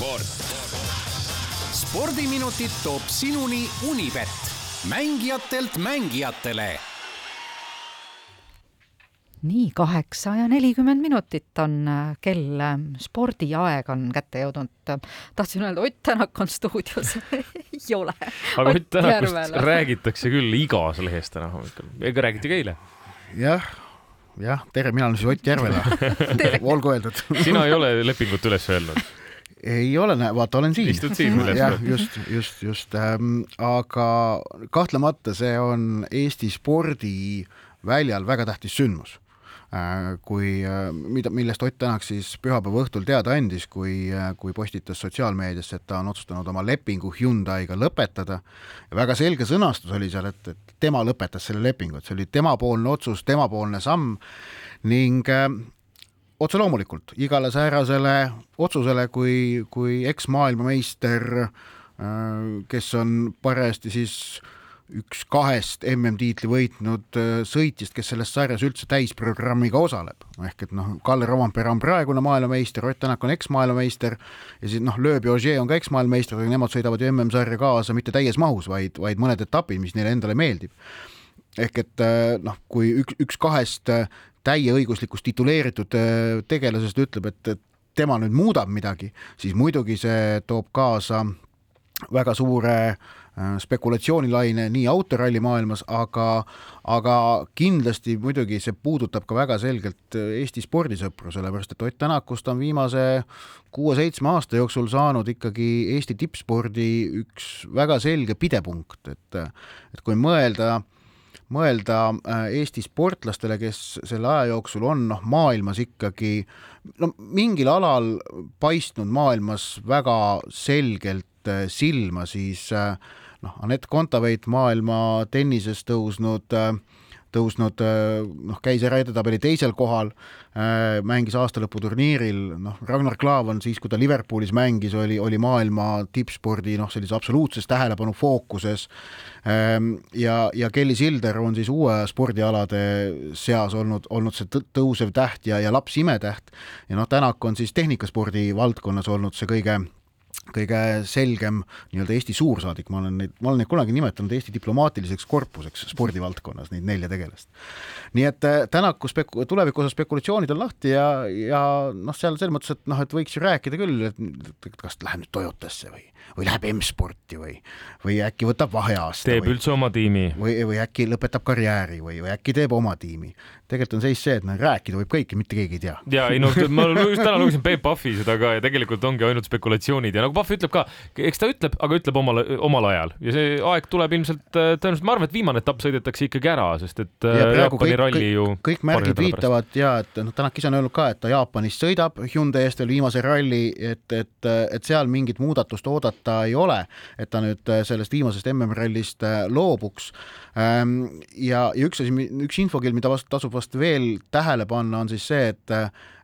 sport. spordiminutid toob sinuni Unibet, mängijatelt mängijatele nii, kaheksa ja nelikümmend minutit on äh, kell, äh, spordiaeg on kätte jõudnud. tahtsin öelda, Ott Tänak on stuudios ei ole. aga Ott Tänakust räägitakse küll igas lehes täna hommikul, ega räägiti ka eile? jah, jah, tere, mina olen siis Ott Järvela olgu öeldud sina ei ole lepingut üles öelnud? Ei ole, vaata, olen siin. istud siin üles. jah, just, just, just ähm,, aga kahtlemata see on Eesti spordiväljal väga tähtis sündmus Äh, kui, äh, mida, millest Ott Tänak siis pühapäeva õhtul teada andis, kui, äh, kui postitas sotsiaalmeediasse, et ta on otsustanud oma lepingu Hyundai'ga lõpetada. väga selge sõnastus oli seal, et, et tema lõpetas selle lepingu, et see oli temapoolne otsus, temapoolne samm ning äh, otse loomulikult igale säärasele otsusele, kui, kui eksmaailmameister äh,, kes on parajasti siis üks kahest MM-tiitli võitnud äh, sõitjast, kes selles sarjas üldse täisprogrammiga osaleb. ehk et noh, Kalle Rompera on praegune maailmameister, Ott Tänak on eksmaailmameister ja siis noh, Lööb ja Ogier on ka eksmaailmameister, aga nemad sõidavad ju MM-sarja kaasa mitte täies mahus, vaid, vaid mõned etapid, mis neile endale meeldib. ehk et äh, noh, kui üks, üks kahest täieõiguslikust tituleeritud tegelasest ütleb, et, et tema nüüd muudab midagi, siis muidugi see toob kaasa väga suure äh, Äh, spekulatsioonilaine nii autoralli maailmas, aga, aga kindlasti muidugi see puudutab ka väga selgelt äh, Eesti spordisõpru, sellepärast et Ott Tänakust on viimase kuue-seitsme aasta jooksul saanud ikkagi Eesti tippspordi üks väga selge pidepunkt, et, et kui mõelda mõelda äh, Eesti sportlastele, kes selle aja jooksul on noh, maailmas ikkagi no mingil alal paistnud maailmas väga selgelt silma, siis äh, noh, Anett Kontaveit maailma tennises tõusnud äh, tõusnud, äh, noh, käis ära edetabeli teisel kohal, äh, mängis aastalõputurniiril, noh, Ragnar Klavan siis, kui ta Liverpoolis mängis, oli, oli maailma tippspordi noh, sellise absoluutses tähelepanu fookuses. Ähm, ja, ja Kelly Silder on siis uue spordialade seas olnud, olnud see tõusev täht ja, ja laps imetäht. ja noh, Tänak on siis tehnikaspordi valdkonnas olnud see kõige kõige selgem nii-öelda Eesti suursaadik, ma olen neid, ma olen neid kunagi nimetanud Eesti diplomaatiliseks korpuseks spordivaldkonnas, neid nelja tegelast. nii et äh, Tänaku speku-, tuleviku osas spekulatsioonid on lahti ja, ja noh, seal selles mõttes, et noh, et võiks ju rääkida küll, et kas läheb nüüd Toyotasse või, või läheb M-sporti või, või äkki võtab vaheaasta. teeb või, üldse oma tiimi. või, või äkki lõpetab karjääri või, või äkki teeb oma tiimi. tegelikult on seis see, et noh, rääkida võib kõike, mitte keegi ei tea. ja ei no ma just täna lugesin Peep Pahvi seda ka ja tegelikult ongi ainult spekulatsioonid ja nagu Pahv ütleb ka, eks ta ütleb, aga ütleb omal, omal ajal ja see aeg tuleb ilmselt äh, tõenäoliselt, ma arvan, et viimane etapp sõidetakse ikkagi ära, sest et äh, ja Jaapani kõik, ralli ju. kõik märgid viitavad ja et noh, Tänak ise on öelnud ka, et ta Jaapanis sõidab Hyundai eest veel viimase ralli, et, et, et seal mingit muudatust oodata ei ole, et ta nüüd äh, sellest viimasest MM-rallist loobuks. Ähm, ja, ja üks asi, üks infokild, mida vast tasub vast veel tähele panna, on siis see, et,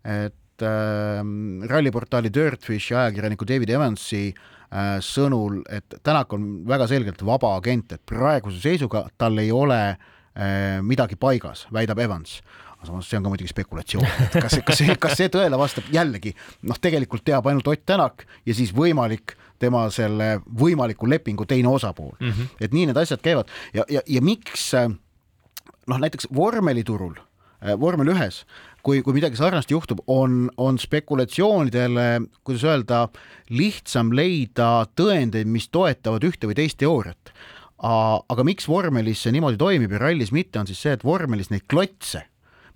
et et äh, ralliportaali Dirtfish ajakirjaniku David Evansi äh, sõnul, et Tänak on väga selgelt vaba agent, et praeguse seisuga tal ei ole äh, midagi paigas, väidab Evans samas see on ka muidugi spekulatsioon, et kas, kas see, kas see tõele vastab, jällegi noh, tegelikult teab ainult Ott Tänak ja siis võimalik tema selle võimaliku lepingu teine osapool mm. -hmm. et nii need asjad käivad ja, ja, ja miks noh, näiteks vormeliturul, vormel ühes kui, kui midagi sarnast juhtub, on, on spekulatsioonidele, kuidas öelda, lihtsam leida tõendeid, mis toetavad ühte või teist teooriat. aga miks vormelis see niimoodi toimib ja rallis mitte, on siis see, et vormelis neid klotse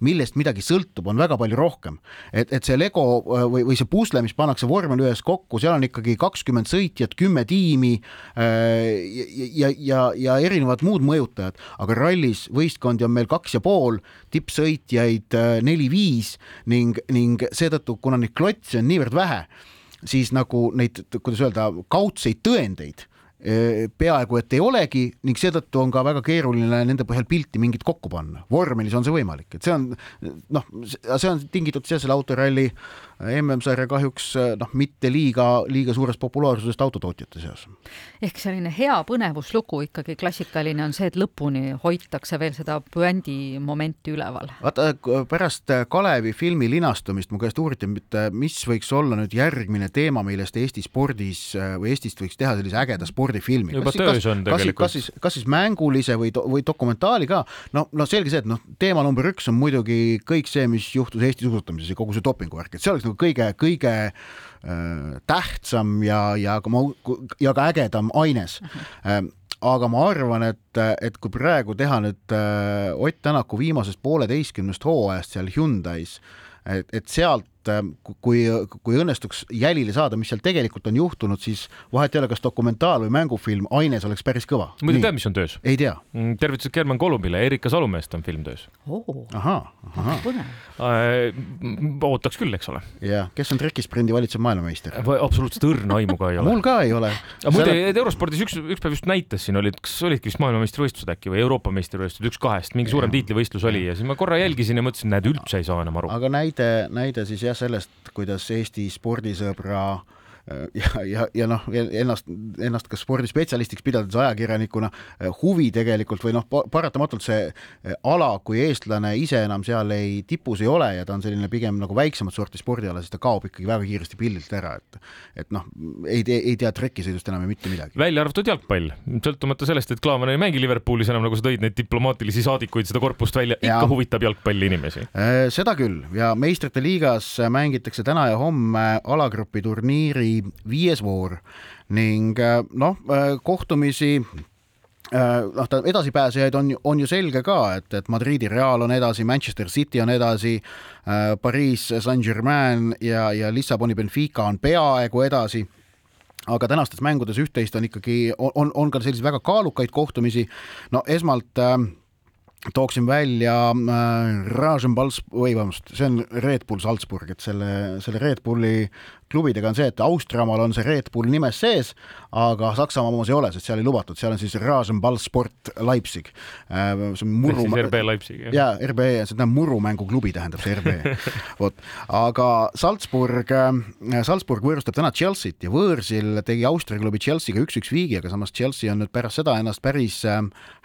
millest midagi sõltub, on väga palju rohkem. et, et see Lego äh, või, või see pusle, mis pannakse vormel ühes kokku, seal on ikkagi kakskümmend sõitjat, kümme tiimi äh, ja, ja, ja, ja erinevad muud mõjutajad, aga rallis võistkondi on meil kaks ja pool, tippsõitjaid äh, neli-viis ning, ning seetõttu, kuna neid klotse on niivõrd vähe, siis nagu neid, kuidas öelda, kaudseid tõendeid peaaegu et ei olegi ning seetõttu on ka väga keeruline nende põhjal pilti mingit kokku panna. vormelis on see võimalik, et see on noh, see on tingitud selle autoralli MM-sarja kahjuks noh, mitte liiga, liiga suurest populaarsusest autotootjate seas. ehk selline hea põnevuslugu ikkagi klassikaline on see, et lõpuni hoitakse veel seda puändi momenti üleval. vaata, pärast Kalevi filmi linastumist mu käest uuriti, mis võiks olla nüüd järgmine teema, millest Eesti spordis või Eestist võiks teha sellise ägeda spordifilmi. juba töös on tegelikult. kas siis, kas siis mängulise või, või dokumentaali ka, no, no selge see, et noh, teema number üks on muidugi kõik see, mis juhtus Eesti suusatamises ja kogu see dopinguvärk, et see oleks nagu kõige, kõige äh, tähtsam ja, ja ka ma, ja ka ägedam aines äh, aga ma arvan, et, et kui praegu teha nüüd äh, Ott Tänaku viimasest pooleteistkümnest hooajast seal Hyundai's, et, et sealt et ähm, kui, kui õnnestuks jälile saada, mis seal tegelikult on juhtunud, siis vahet ei ole, kas dokumentaal või mängufilm, aines oleks päris kõva. muidu tead, mis on töös? ei tea. Mm, tervitused German Kolumbile, Erika Salumeest on film töös ahah, ahah. Äh, ootaks küll, eks ole. jah, kes on trekisprindi valitsev maailmameister? absoluutselt õrna aimu ka ei ole. mul ka ei ole. muide Selle..., Eurospordis üks, üks päev just näitas siin olid, kas olidki vist maailmameistrivõistlused äkki või Euroopa meistrivõistlused, üks kahest, mingi suurem tiitlivõistlus oli ja siis ma korra jälgisin ja mõtlesin, näed, üldse ei saa enam aru. aga näide, näide siis jah, sellest, kuidas Eesti spordisõbra ja, ja, ja noh, ennast, ennast ka spordispetsialistiks pidades ajakirjanikuna eh, huvi tegelikult või noh, paratamatult see eh, ala, kui eestlane ise enam seal ei, tipus ei ole ja ta on selline pigem nagu väiksemat sorti spordiala, siis ta kaob ikkagi väga kiiresti pildilt ära, et et noh, ei tee, ei tea trekisõidust enam mitte midagi. välja arvatud jalgpall, sõltumata sellest, et Klaavan ei mängi Liverpoolis enam, nagu sa tõid neid diplomaatilisi saadikuid, seda korpust välja, ikka ja. huvitab jalgpall inimesi. Seda küll ja meistrite liigas mängitakse täna ja homme alagrupi turniiri viies voor ning äh, noh, äh, kohtumisi äh, noh, ta edasipääsejaid on, on ju selge ka, et, et Madridi Real on edasi, Manchester City on edasi, Pariis Saint-Germain ja, ja Lissaboni Benfica on peaaegu edasi aga tänastes mängudes üht-teist on ikkagi, on, on ka selliseid väga kaalukaid kohtumisi. no esmalt äh, tooksin välja äh, Rasenbals või vabandust, see on Red Bull Salzburg, et selle, selle Red Bulli klubidega on see, et Austriamaal on see Red Bull nimes sees, aga Saksamaa omas ei ole, sest seal ei lubatud, seal on siis Rasenball Sport Leipzig. Äh, see on murru. RB Leipzig, jah? jaa, RB, see tähendab murrumänguklubi, tähendab see RB. vot, aga Salzburg, äh, Salzburg võõrustab täna Chelsea't ja võõrsil tegi Austria klubi Chelsea'ga üks-üks viigi, aga samas Chelsea on nüüd pärast seda ennast päris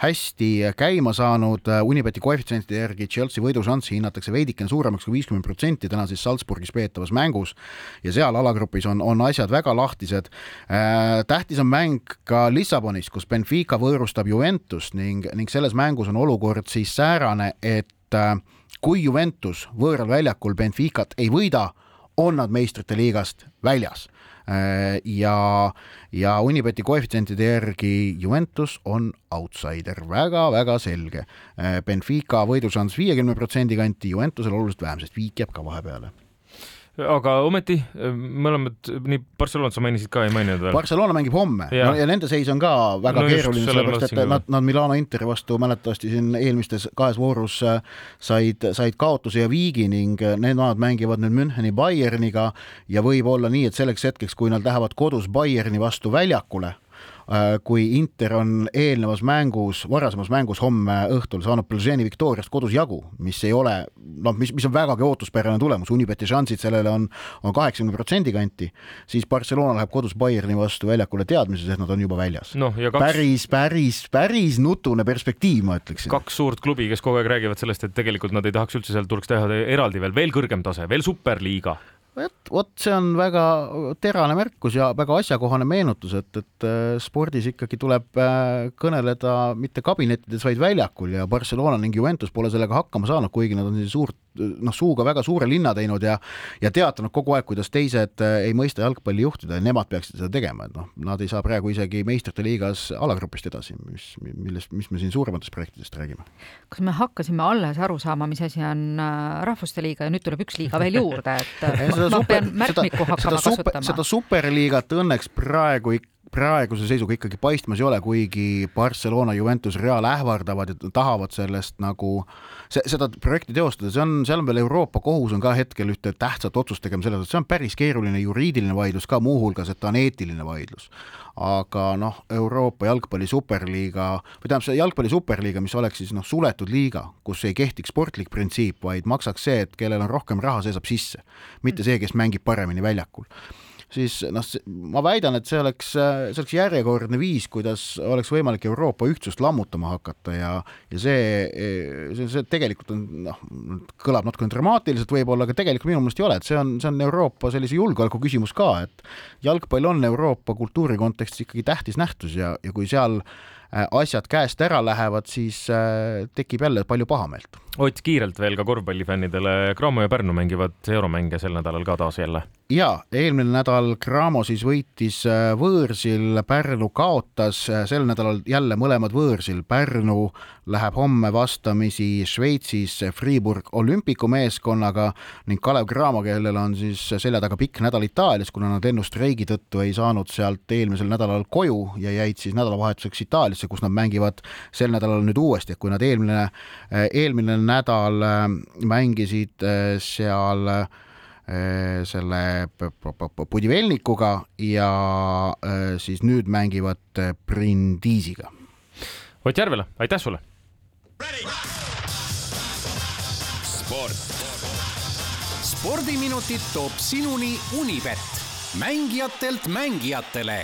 hästi käima saanud, Unibeti koefitsientide järgi Chelsea võidušanssi hinnatakse veidikene suuremaks kui viiskümmend protsenti täna siis Salzburgis peetavas mängus ja seal seal alagrupis on, on asjad väga lahtised. Äh, tähtis on mäng ka Lissabonis, kus Benfica võõrustab Juventust ning, ning selles mängus on olukord siis säärane, et äh, kui Juventus võõral väljakul Benficat ei võida, on nad meistrite liigast väljas äh, ja, ja Unibeti koefitsientide järgi Juventus on outsider väga,, väga-väga selge. Benfica võidušanss viiekümne protsendi kanti, Juventusel oluliselt vähem, sest viik jääb ka vahepeale aga ometi mõlemad, nii Barcelonat sa mainisid ka, ei maininud veel? Barcelona mängib homme ja, no, ja nende seis on ka väga no keeruline, sellepärast et nad, nad Milano Interi vastu mäletavasti siin eelmistes kahes voorus äh, said, said kaotuse ja viigi ning äh, nemad mängivad nüüd Müncheni Bayerniga ja võib olla nii, et selleks hetkeks, kui nad lähevad kodus Bayerni vastu väljakule kui Inter on eelnevas mängus, varasemas mängus homme õhtul saanud Plženi Victoriast kodus jagu, mis ei ole noh, mis, mis on vägagi ootuspärane tulemus, Unibeti šansid sellele on, on kaheksakümne protsendi kanti, siis Barcelona läheb kodus Bayerni vastu väljakule teadmises, et nad on juba väljas no,. Kaks... päris, päris, päris nutune perspektiiv, ma ütleksin. kaks suurt klubi, kes kogu aeg räägivad sellest, et tegelikult nad ei tahaks üldse seal tuleks teha eraldi veel, veel kõrgem tase, veel superliiga vot, vot see on väga terane märkus ja väga asjakohane meenutus, et, et äh, spordis ikkagi tuleb äh, kõneleda mitte kabinettides, vaid väljakul ja Barcelona ning Juventus pole sellega hakkama saanud, kuigi nad on suurt noh, suuga väga suure linna teinud ja ja teatanud kogu aeg, kuidas teised äh, ei mõista jalgpalli juhtida ja nemad peaksid seda tegema, et noh, nad ei saa praegu isegi meistrite liigas alagrupist edasi, mis, millest, mis me siin suurematest projektidest räägime. kas me hakkasime alles aru saama, mis asi on äh, rahvuste liiga ja nüüd tuleb üks liiga veel juurde, et ma super, pean märkmikku hakkama seda kasutama? seda superliigat õnneks praegu praeguse seisuga ikkagi paistmas ei ole, kuigi Barcelona, Juventus, Real ähvardavad ja tahavad sellest nagu see, seda projekti teostada, see on, seal on veel Euroopa Kohus on ka hetkel ühte tähtsat otsust tegema selles, et see on päris keeruline juriidiline vaidlus ka muuhulgas, et ta on eetiline vaidlus. Aga noh, Euroopa jalgpalli superliiga või tähendab, see jalgpalli superliiga, mis oleks siis noh, suletud liiga, kus ei kehtiks sportlik printsiip, vaid maksaks see, et kellel on rohkem raha, see saab sisse, mitte see, kes mängib paremini väljakul siis noh, ma väidan, et see oleks, see oleks järjekordne viis, kuidas oleks võimalik Euroopa ühtsust lammutama hakata ja, ja see, see, see tegelikult on noh, kõlab natukene dramaatiliselt võib-olla, aga tegelikult minu meelest ei ole, et see on, see on Euroopa sellise julgeoleku küsimus ka, et jalgpall on Euroopa kultuuri kontekstis ikkagi tähtis nähtus ja, ja kui seal äh, asjad käest ära lähevad, siis äh, tekib jälle palju pahameelt. Ott, kiirelt veel ka korvpallifännidele, Cramo ja Pärnu mängivad euromänge sel nädalal ka taas jälle. Ja eelmine nädal Cramo siis võitis äh, võõrsil, Pärnu kaotas, äh, sel nädalal jälle mõlemad võõrsil, Pärnu läheb homme vastamisi Šveitsis Fribourg olümpiku meeskonnaga ning Kalev Cramo, kellel on siis selja taga pikk nädal Itaalias, kuna nad lennustreigi tõttu ei saanud sealt eelmisel nädalal koju ja jäid siis nädalavahetuseks Itaaliasse, kus nad mängivad sel nädalal nüüd uuesti, et kui nad eelmine, äh, eelmine nädal mängisid seal Äh, selle Pudivelnikuga ja äh, siis nüüd mängivad äh, Brindisiga. Ott Järvela, aitäh sulle! sport. spordiminutid toob sinuni Unibet, mängijatelt mängijatele